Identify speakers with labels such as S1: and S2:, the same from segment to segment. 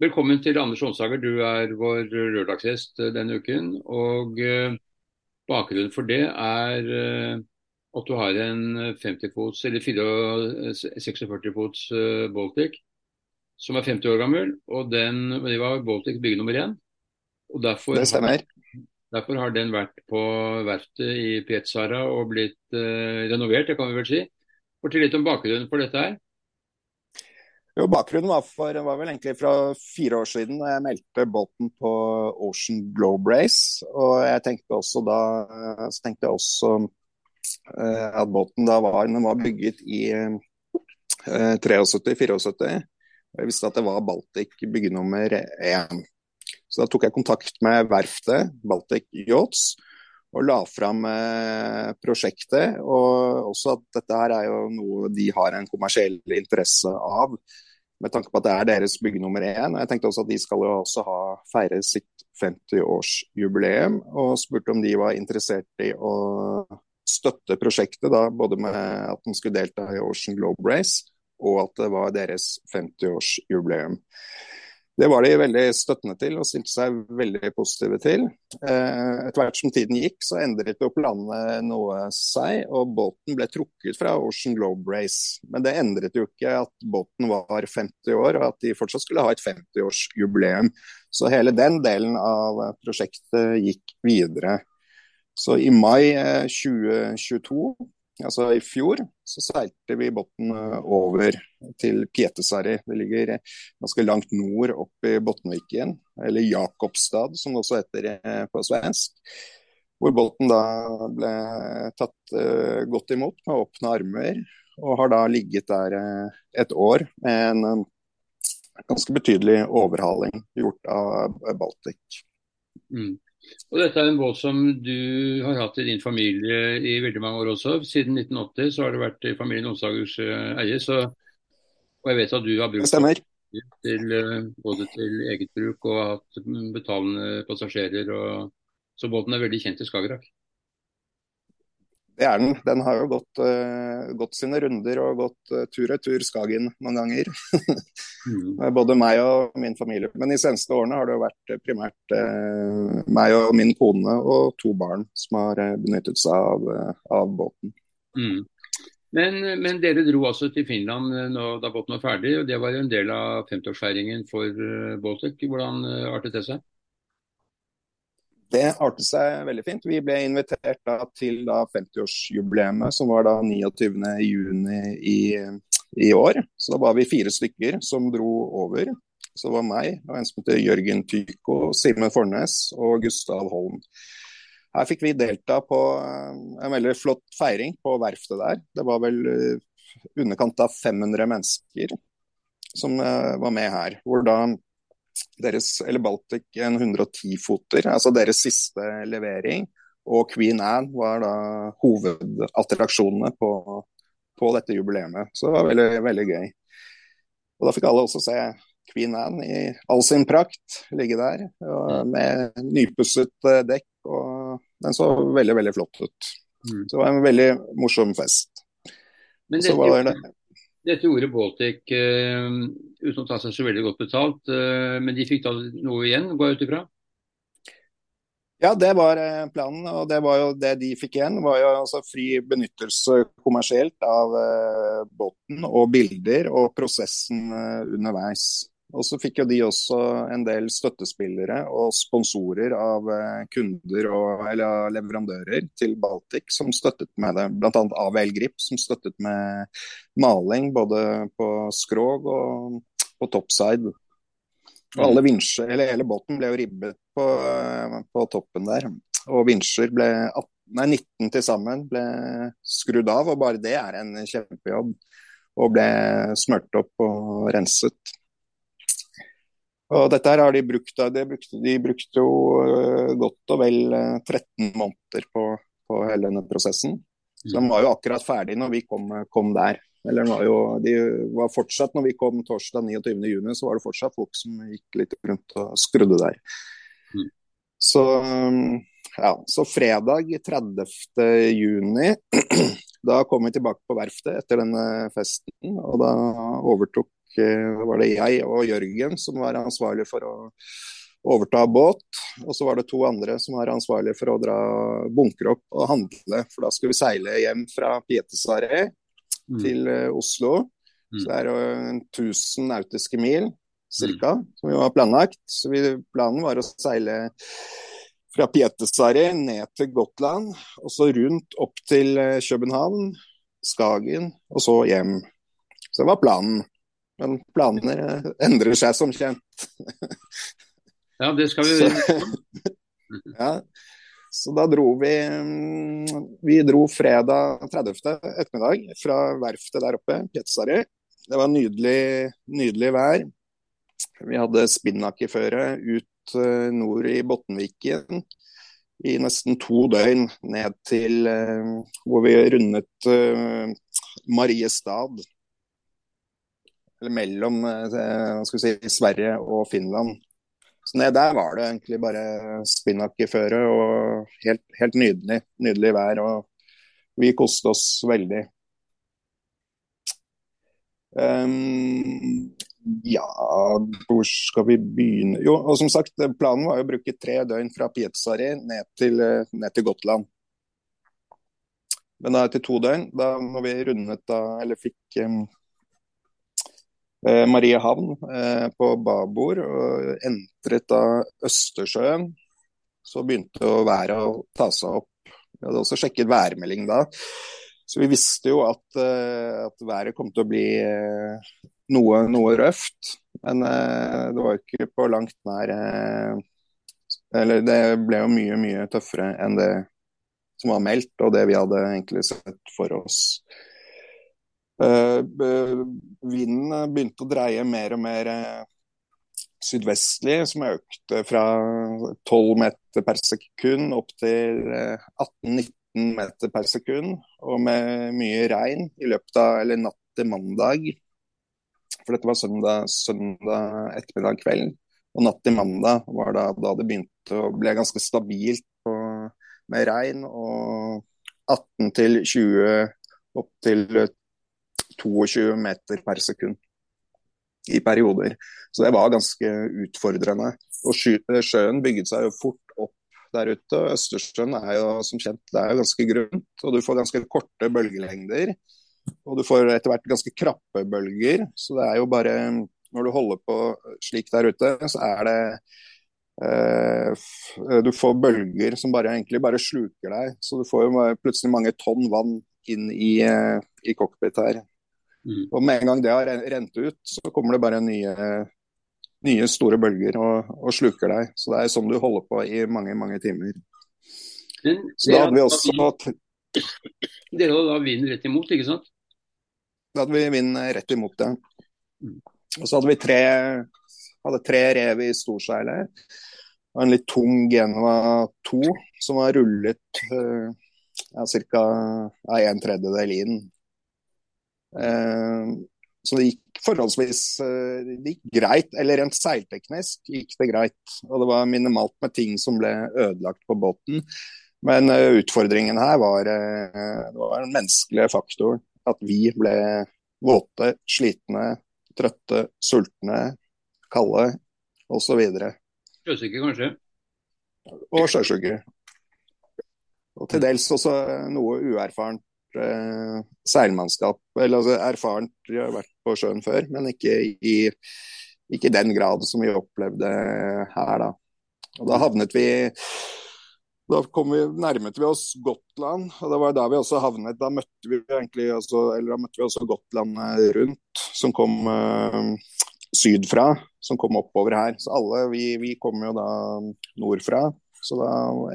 S1: Velkommen til Anders Håndsager, du er vår lørdagsgjest denne uken. og Bakgrunnen for det er at du har en 50 fots eller 46 fots Baltic som er 50 år gammel. og den, Det var Baltic bygge nummer én.
S2: Og derfor, det stemmer.
S1: Derfor har den vært på verftet i Pietzara og blitt renovert, det kan vi vel si. Fortell litt om bakgrunnen for dette her.
S2: Jo, Bakgrunnen var, for, var vel egentlig fra fire år siden da jeg meldte båten på Ocean Globe Race. Og jeg tenkte også da så tenkte jeg også uh, at båten da var, den var bygget i uh, 73-74. Jeg visste at det var Baltic byggenummer én. Så da tok jeg kontakt med verftet, Baltic Yachts, og la fram eh, prosjektet. Og også at dette her er jo noe de har en kommersiell interesse av, med tanke på at det er deres bygg nummer én. Jeg tenkte også at de skal jo også ha feire sitt 50-årsjubileum, og spurte om de var interessert i å støtte prosjektet, da, både med at de skulle delta i Ocean Globe Race, og at det var deres 50-årsjubileum. Det var de veldig støttende til og stilte seg veldig positive til. Eh, etter hvert som tiden gikk, så endret jo planene noe seg, og båten ble trukket fra Ocean Globe Race. Men det endret jo ikke at båten var 50 år, og at de fortsatt skulle ha et 50-årsjubileum. Så hele den delen av prosjektet gikk videre. Så i mai 2022 eh, altså i fjor, så seilte vi båten eh, over til Pietesari. Det ligger ganske langt nord opp i Botnviken, eller Jakobstad som det også heter eh, på svensk. Hvor båten da ble tatt uh, godt imot med åpne armer, og har da ligget der et år med en ganske betydelig overhaling gjort av Baltic.
S1: Mm. Og Dette er en båt som du har hatt i din familie i veldig mange år også. Siden 1980 så har det vært familien Onsdagers eh, eie. Så, og jeg vet at du har brukt til, eh, både til eget bruk og hatt betalende passasjerer. Og, så båten er veldig kjent i Skagerrak.
S2: Det er den. Den har jo gått, uh, gått sine runder og gått uh, tur-retur Skagen mange ganger. mm. Både meg og min familie. Men de seneste årene har det jo vært primært uh, meg og min kone og to barn som har benyttet seg av, av båten.
S1: Mm. Men, men, dere dro altså til Finland nå, da båten var ferdig, og det var jo en del av 50-årsfeiringen for Baltic. Hvordan artet det seg?
S2: Det artet seg veldig fint. Vi ble invitert da, til 50-årsjubileet, som var da 29.6 i, i år. Så da var vi fire stykker som dro over. Så det var meg og en som heter Jørgen Tyko, Simen Fornes og Gustav Holm. Her fikk vi delta på eh, en veldig flott feiring på verftet der. Det var vel eh, underkant av 500 mennesker som eh, var med her. Hvor da deres, eller Baltic en 110-foter, altså deres siste levering. Og Queen Anne var da hovedattraksjonene på, på dette jubileet. Så det var veldig, veldig gøy. Og da fikk alle også se Queen Anne i all sin prakt ligge der med nypusset eh, dekk. og Den så veldig, veldig flott ut. Mm. Så det var en veldig morsom fest.
S1: Men det, det, dette gjorde Baltic uh, uten å ta seg så veldig godt betalt, uh, men de fikk da noe igjen, går jeg ut ifra?
S2: Ja, det var eh, planen. Og det var jo det de fikk igjen, var jo altså fri benyttelse kommersielt av båten og bilder og prosessen underveis. Og så fikk jo de også en del støttespillere og sponsorer av eh, kunder og eller leverandører til Baltic som støttet med det. Bl.a. AVL Grip som støttet med maling både på skrog og på topside. Og alle vinsjer, eller Hele båten ble jo ribbet på, eh, på toppen der. Og vinsjer ble 18, nei, 19 til sammen ble skrudd av, og bare det er en kjempejobb. Og ble smurt opp og renset. Og dette her har de brukt, de brukte, de brukte jo uh, godt og vel 13 eh, måneder på, på, hele denne prosessen. Så de var jo akkurat ferdig når vi kom, kom der. Eller var jo, de var fortsatt, når vi kom torsdag 29.6, så var det fortsatt folk som gikk litt rundt og skrudde der. Mm. Så, ja, så fredag 30.6 Da kom vi tilbake på verftet etter denne festen, og da overtok var det jeg og Jørgen som var ansvarlig for å overta båt. Og så var det to andre som var ansvarlige for å dra bunker opp og handle. For da skulle vi seile hjem fra Pietesare mm. til uh, Oslo. Mm. Så det er uh, 1000 nautiske mil ca. Mm. som vi var planlagt. Så vi, planen var å seile fra Pietesare ned til Gotland, og så rundt opp til uh, København, Skagen, og så hjem. Så det var planen. Men planer uh, endrer seg som kjent.
S1: Ja, det skal vi
S2: så, ja. Så da dro vi mm, Vi dro fredag 30. ettermiddag fra verftet der oppe, Petsari. Det var nydelig, nydelig vær. Vi hadde spinnakerføre ut eh, nord i Bottenviken i nesten to døgn ned til eh, hvor vi rundet Mariestad. Eller mellom uh, si, Sverige og Finland. Så ned der var det egentlig bare spinnakerføre og helt, helt, nydelig, nydelig vær. Og vi koste oss veldig. Um, ja, hvor skal vi begynne? Jo, og som sagt, planen var å bruke tre døgn fra Pietzari ned til, ned til Gotland. Men da etter to døgn, da når vi rundet da, eller fikk um, Eh, Mariehavn eh, på babord og entret av Østersjøen. Så begynte været å ta seg opp. Vi hadde også sjekket værmelding da. Så vi visste jo at, eh, at været kom til å bli noe, noe røft. Men det var ikke på langt nær Eller det ble jo mye, mye tøffere enn det som var meldt, og det vi hadde egentlig sett for oss. Eh, vinden begynte å dreie mer og mer eh, sydvestlig, som økte fra 12 meter per sekund opp til 18-19 eh, meter per sekund. Og med mye regn i løpet av eller natt til mandag. For dette var søndag, søndag ettermiddag kveld. Og natt til mandag var da, da det begynte å bli ganske stabilt på, med regn. Og 18 til 20 opp til 22 meter per sekund i perioder. Så det var ganske utfordrende. Og sjøen bygget seg jo fort opp der ute. og Østersjøen er jo som kjent det er jo ganske grunt, og du får ganske korte bølgelengder. Og du får etter hvert ganske krappe bølger. Så det er jo bare Når du holder på slik der ute, så er det eh, Du får bølger som bare egentlig bare sluker deg. Så du får jo plutselig mange tonn vann inn i, eh, i cockpit her. Mm. Og med en gang det har rent ut, så kommer det bare nye, nye store bølger og, og, sluker deg. Så det er sånn du holder på i mange, mange timer.
S1: Men, så da hadde vi også Dere hadde da vind rett imot, ikke sant?
S2: Da hadde vi vind rett imot, ja. Mm. Og så hadde vi tre, hadde tre rev i storseilet. Og en litt tung Genova 2 som var rullet uh, ja, ca. en tredjedel inn. Eh, så det gikk forholdsvis eh, det gikk greit, eller rent seilteknisk gikk det greit. Og det var minimalt med ting som ble ødelagt på båten. Men uh, utfordringen her var, det var den menneskelige faktoren. At vi ble våte, slitne, trøtte, sultne, kalde osv.
S1: Sjøsyke, kanskje?
S2: Og sjøsyke. Og til dels også noe uerfarent eh, seilmannskap. Eller altså erfarent, de har vært på sjøen før, men ikke i, ikke den grad som vi opplevde her, da. Og da havnet vi da kom vi, nærmet vi oss Gotland, og det var da vi også havnet. Da møtte vi egentlig også, eller da møtte vi også Gotland rundt, som kom øh, sydfra. Som kom oppover her. Så alle vi, vi kom jo da nordfra. Så da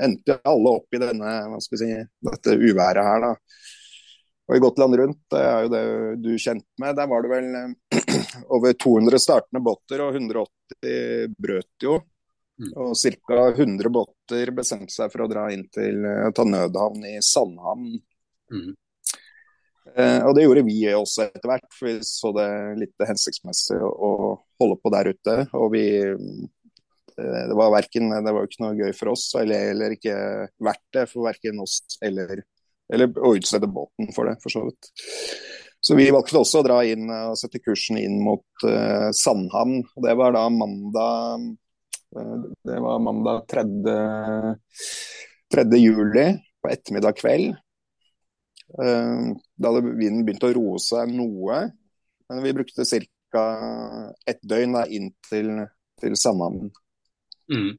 S2: endte alle opp i denne, hva skal vi si, dette uværet her, da. Og i Gotland rundt, det er jo det du er kjent med, der var det vel eh, over 200 startende båter, og 180 brøt jo. Mm. Og ca. 100 båter bestemte seg for å dra inn til uh, ta nødhavn i Sandhavn. Mm. Eh, og det gjorde vi også etter hvert, for vi så det litt hensiktsmessig å, holde på der ute. Og vi det var verken, det var ikke noe gøy for oss, eller, eller ikke verdt det for verken oss eller Eller å utstede båten for det, for så vidt. Så vi valgte også å dra inn og sette kursen inn mot uh, Sandhamn. og Det var da mandag uh, Det var mandag 3. 3. juli på ettermiddag kveld. Uh, da hadde vinden begynt å roe seg noe. Men vi brukte ca. ett døgn da, inn til, til Sandhamn.
S1: Mm.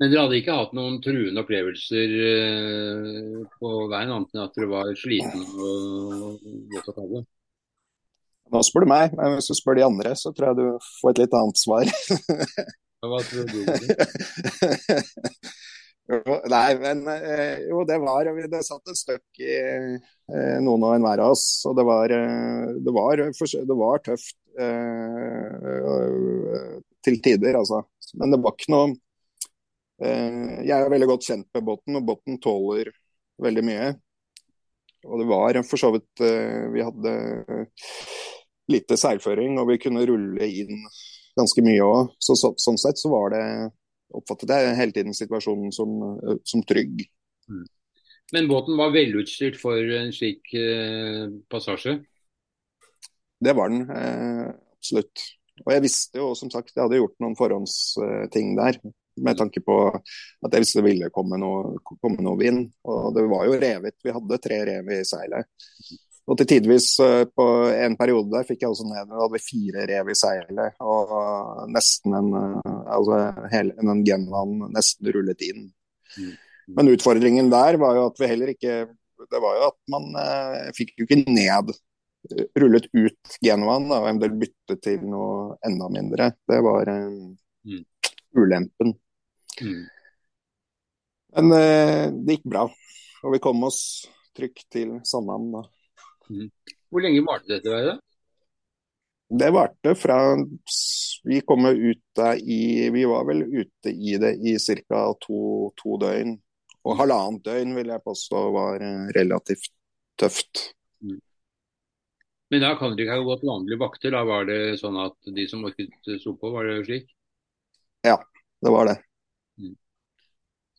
S1: Men dere hadde ikke hatt noen truende opplevelser uh, på veien, annet enn at dere var sliten og godt av tallet?
S2: Nå spør du meg, men hvis du spør de andre, så tror jeg du får et litt annet svar.
S1: Hva tror du?
S2: jo, nei, men eh, jo, det var Det satt et støkk i eh, noen og enhver av oss. Og det var, det var, det var tøft eh, til tider, altså. Men det var ikke noe Eh, jeg er veldig godt kjent med båten, og båten tåler veldig mye. Og det var for så vidt eh, Vi hadde lite seilføring, og vi kunne rulle inn ganske mye òg. Så, så, sånn sett så var det oppfattet jeg hele tiden situasjonen som, eh, som trygg.
S1: Mm. Men båten var velutstyrt for en slik eh, passasje?
S2: Det var den, eh, absolutt. Og jeg visste jo som sagt, jeg hadde gjort noen forhåndsting der med tanke på at det ville komme noe, komme noe vind. Og det var jo revet. Vi hadde tre rev i seilet. Og til tidvis eh, på en periode der fikk jeg også ned da hadde vi fire rev i seilet. Og nesten en eh, altså hele, en genvan nesten rullet inn. Mm. Men utfordringen der var jo at vi heller ikke Det var jo at man eh, fikk jo ikke ned rullet ut genvan og eventuelt bytte til noe enda mindre. Det var eh, mm. ulempen. Mm. Men eh, det gikk bra, og vi kom oss trygt til Sandhamn da.
S1: Mm. Hvor lenge varte dette været?
S2: Det varte fra Vi kom ut i Vi var vel ute i det i ca. To, to, døgn. Og mm. halvannet døgn vil jeg påstå var eh, relativt tøft. Mm.
S1: Men da kan dere ikke ha gått vanlige vakter? Da var det sånn at de som orket sto på, var det slik?
S2: Ja, det var det.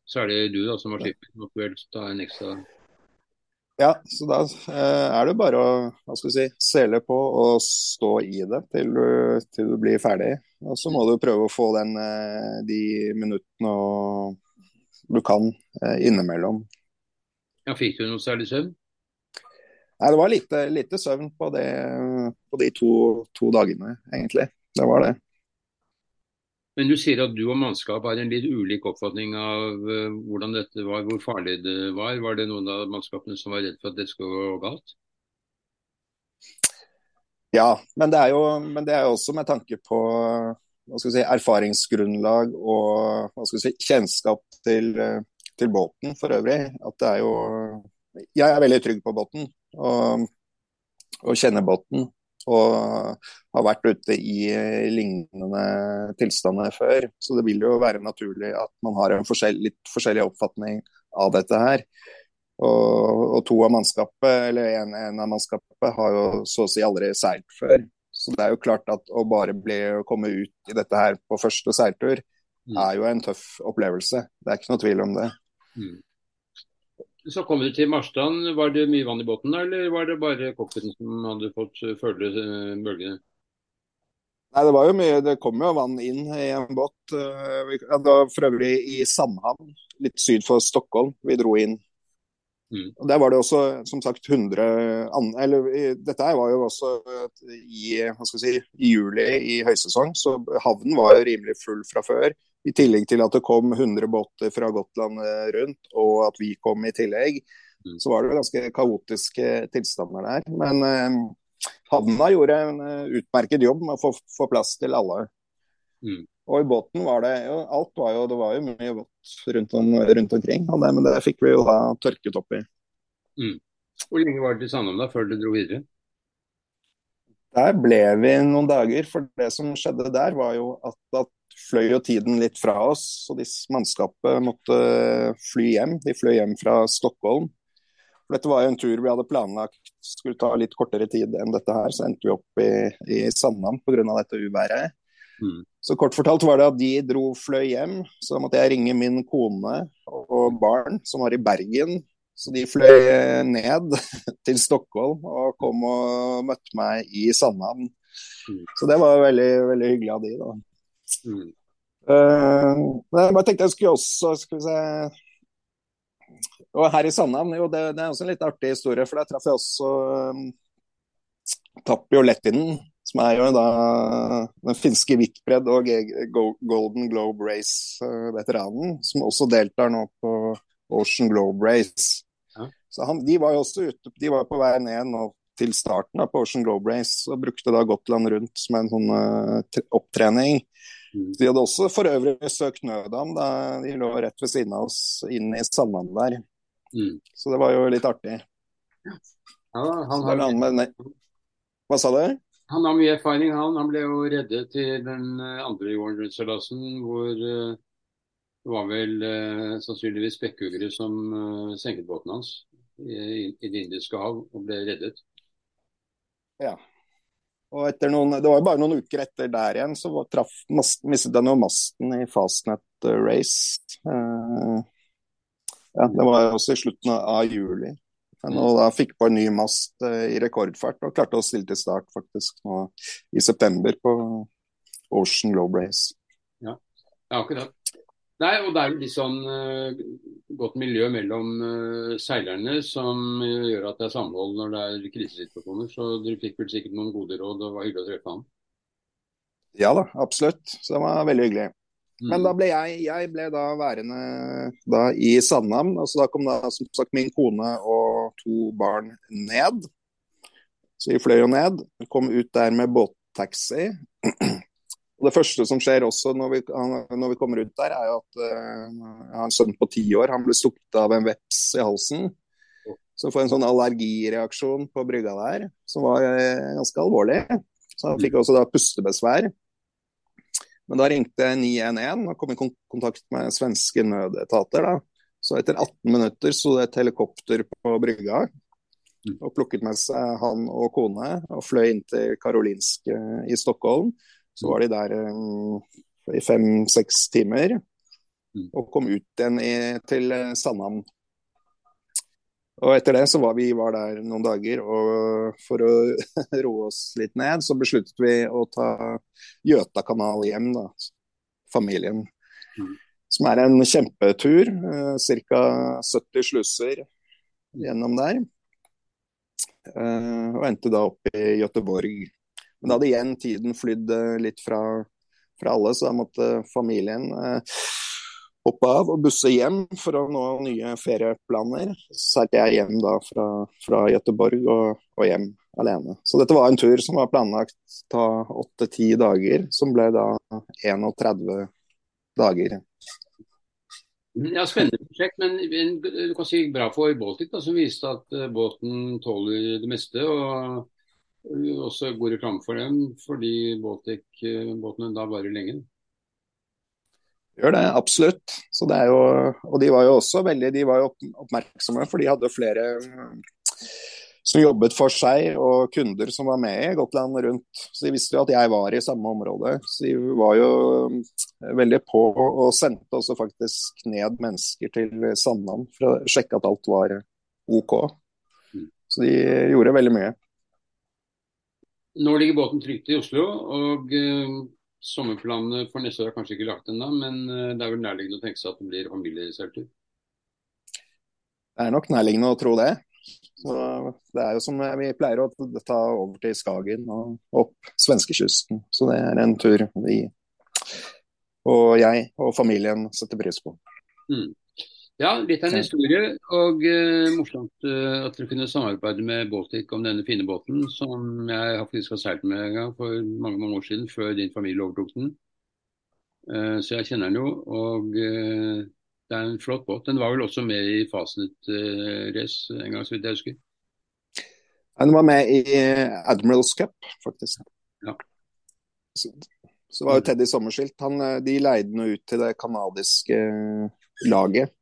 S1: Så er det du da som har skipper, som aktuelt ta en ekstra
S2: Ja, så da eh, er det bare å hva skal si, sele på og stå i det til du, til du blir ferdig. Og så må du prøve å få den, eh, de minuttene du kan eh, innimellom.
S1: Ja, Fikk du noe særlig søvn?
S2: Nei, Det var lite, lite søvn på, det, på de to, to, dagene, egentlig. Det var det.
S1: Men du sier at du og mannskap har en litt ulik oppfatning av uh, hvordan dette var, hvor farlig det var. Var det noen av mannskapene som var redd for at det skulle gå galt?
S2: Ja, men det er jo, det er jo også med tanke på si, erfaringsgrunnlag og si, kjennskap til, til, båten for øvrig. At det er jo Jeg er veldig trygg på båten og, og kjenner båten og har vært ute i lignende tilstander før. Så det vil jo være naturlig at man har en forskjell, litt forskjellig oppfatning av dette her. Og, og to av mannskapet, eller en, en, av mannskapet har jo så å si aldri seilt før. Så det er jo klart at å bare bli, å komme ut i dette her på første seiltur, mm. er jo en tøff opplevelse. Det er ikke noe tvil om det. Mm.
S1: Så kom du til Marstrand. Var det mye vann i båten, eller var det bare kokken som hadde fått følge eh, bølgene?
S2: Nei, Det var jo mye, det kom jo vann inn i en båt. Eh, det var for øvrig i Sandhavn, litt syd for Stockholm, vi dro inn. Mm. Og Der var det også som sagt 100 eller Dette var jo også i, si, i juli i høysesong, så havnen var jo rimelig full fra før. I tillegg til at det kom 100 båter fra Gotland eh, rundt, og at vi kom i tillegg. Mm. Så var det ganske kaotiske tilstander der. Men eh, havna gjorde en uh, utmerket jobb med å få, få plass til alle. Mm. Og i båten var det jo alt var jo, det var jo mye vått rundt, om, rundt omkring. Det, men det fikk vi jo da tørket opp i.
S1: Mm. Hvor lenge var det til Sandholm da, før du dro videre?
S2: Der ble vi noen dager. For det som skjedde der, var jo at, at fløy jo tiden litt fra oss. Så mannskapet måtte fly hjem. De fløy hjem fra Stockholm. For dette var jo en tur vi hadde planlagt skulle ta litt kortere tid enn dette her. Så endte vi opp i, i Sandhamn pga. dette uværet. Mm. Så kort fortalt var det at de dro fløy hjem. Så da måtte jeg ringe min kone og barn som var i Bergen Så de fløy ned til Stockholm og kom og møtte meg i Sandhavn. Mm. Så det var veldig, veldig hyggelig av de da. Mm. Uh, jeg tenkte jeg skulle også skal vi se Og her i Sandhavn, jo det, det, er også en litt artig historie, for der traff jeg også um, Tapio Lettinen, som er jo da den finske Whitbread og Golden Globe Race-veteranen, som også deltar nå på Ocean Globe Race. Ja. Så han, de var jo også ute, de var på vei ned nå til starten da, på Ocean Globe Race og brukte da Gotland rundt som en sånn uh, opptrening. De hadde også for øvrig søkt nødam. da de lå rett ved siden av oss inn i sandene der. Mm. Så det var jo litt artig. Ja,
S1: han har... Med...
S2: Hva sa du?
S1: Han har mye erfaring, han. Han ble jo reddet til den eh, andre jorden-seilasen hvor uh, det var vel uh, sannsynligvis spekkhuggere som uh, senket båten hans i, i, Det indiske hav og ble reddet.
S2: Ja. Og noen, Det var jo bare noen uker etter der igjen så traff, mistet jeg jo masten i Fastnet Race. ja, Det var også i slutten av juli. Men og da fikk på en ny mast uh, i rekordfart og klarte å stille til start faktisk nå i september på Ocean Globe Race.
S1: Ja, ja akkurat. Nei, og det er jo litt sånn uh, godt miljø mellom uh, seilerne som gjør at det er samhold når det er krisesituasjoner. Så dere fikk vel sikkert noen gode råd, og det var hyggelig å treffe ham.
S2: Ja da, absolutt. Så det var veldig hyggelig. Men da mm. ble jeg, jeg ble da værende da i Sandhamn. Altså da kom da som sagt min kone og to barn ned. Så vi fløy jo ned. Kom ut der med båttaxi. Og Det første som skjer også når vi, når vi kommer ut der, er jo at uh, jeg har en sønn på ti år. Han ble stukket av en veps i halsen. Så får en sånn allergireaksjon på brygga der, som var uh, ganske alvorlig. Så han fikk også da pustebesvær. Men da ringte 911 og kom i kontakt med svenske nødetater. da. Så etter 18 minutter så det et helikopter på brygga mm. og plukket med seg han og kone og fløy inn til Karolinsk i Stockholm. Så var de der um, i fem-seks timer mm. og kom ut igjen i, til Sandhamn og etter det så var vi var der noen dager, og for å roe oss litt ned, så besluttet vi å ta Gjøta kanal hjem, da. Familien. Mm. Som er en kjempetur. Eh, Ca. 70 slusser gjennom der. Eh, og endte da opp i Göteborg. Men da hadde igjen tiden flydd eh, litt fra, fra alle, så da måtte familien eh, hoppe av og busse hjem for å nå nye ferieplaner. Så seilte jeg hjem da fra, fra Gøteborg og, og, hjem alene. Så dette var en tur som var planlagt ta åtte-ti dager, som ble da 31 dager.
S1: Ja, Spennende prosjekt, men du kan si bra for Baltic, da, som viste at eh, båten tåler det meste. og også god reklame for dem, fordi Baltic-båtene da varer lenge.
S2: Gjør det, absolutt. Så det jo, og de var jo også veldig de var jo oppmerksomme, for de hadde flere eh, som jobbet for seg og kunder som var med i Gotland rundt. Så de visste jo at jeg var i samme område. Så de var jo eh, veldig på og sendte også faktisk ned mennesker til Sandland for å sjekke at alt var OK. Så de gjorde veldig mye.
S1: Nå ligger båten trygt i Oslo, og eh, Sommerplanene for neste år er kanskje ikke lagt ennå, men eh, det er vel nærliggende å tenke seg at det blir familieseiltur?
S2: Det er nok nærliggende å tro det. Så det er jo som vi pleier å ta over til Skagen og opp svenskekysten. Så det er en tur vi og jeg og familien setter pris på.
S1: Mm. Ja, litt av en historie. Og uh, morsomt uh, at dere kunne samarbeide med Baltic om denne fine båten, som jeg faktisk har seilt med en gang for mange mange år siden, før din familie overtok den. Uh, så jeg kjenner den jo. Og det er en flott båt. Den var vel også med i Fasenet-race en gang, så vidt jeg husker?
S2: Den var med i Admirals Cup, faktisk.
S1: Ja.
S2: Så, så var jo Teddy Sommerskilt. Han, de leide den ut til det canadiske laget.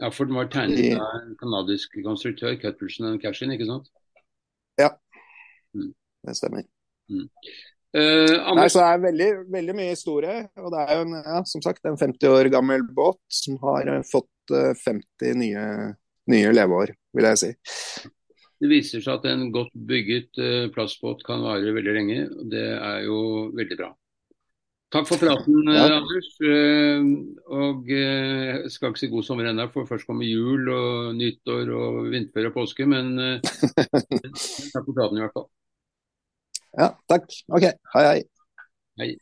S1: Ja, for den var tegnet av en canadisk konstruktør, Cutterson and Cashin, ikke sant?
S2: Ja, mm. det stemmer.
S1: Mm. Uh,
S2: Nei, så det er veldig, veldig, mye historie. Og det er jo en, ja, som sagt, en 50 år gammel båt som har uh, fått uh, eh, 50 nye nye leveår, vil jeg si.
S1: Det viser seg at en godt bygget uh, plastbåt kan vare veldig lenge. og Det er jo veldig bra. Takk for praten, ja. Anders. Uh, og jeg skal ikke si god sommer ennå, for først kommer jul og nyttår og vinterføre og påske. Men takk for praten i hvert fall.
S2: Ja, takk. OK. Hei, hei.
S1: Hei.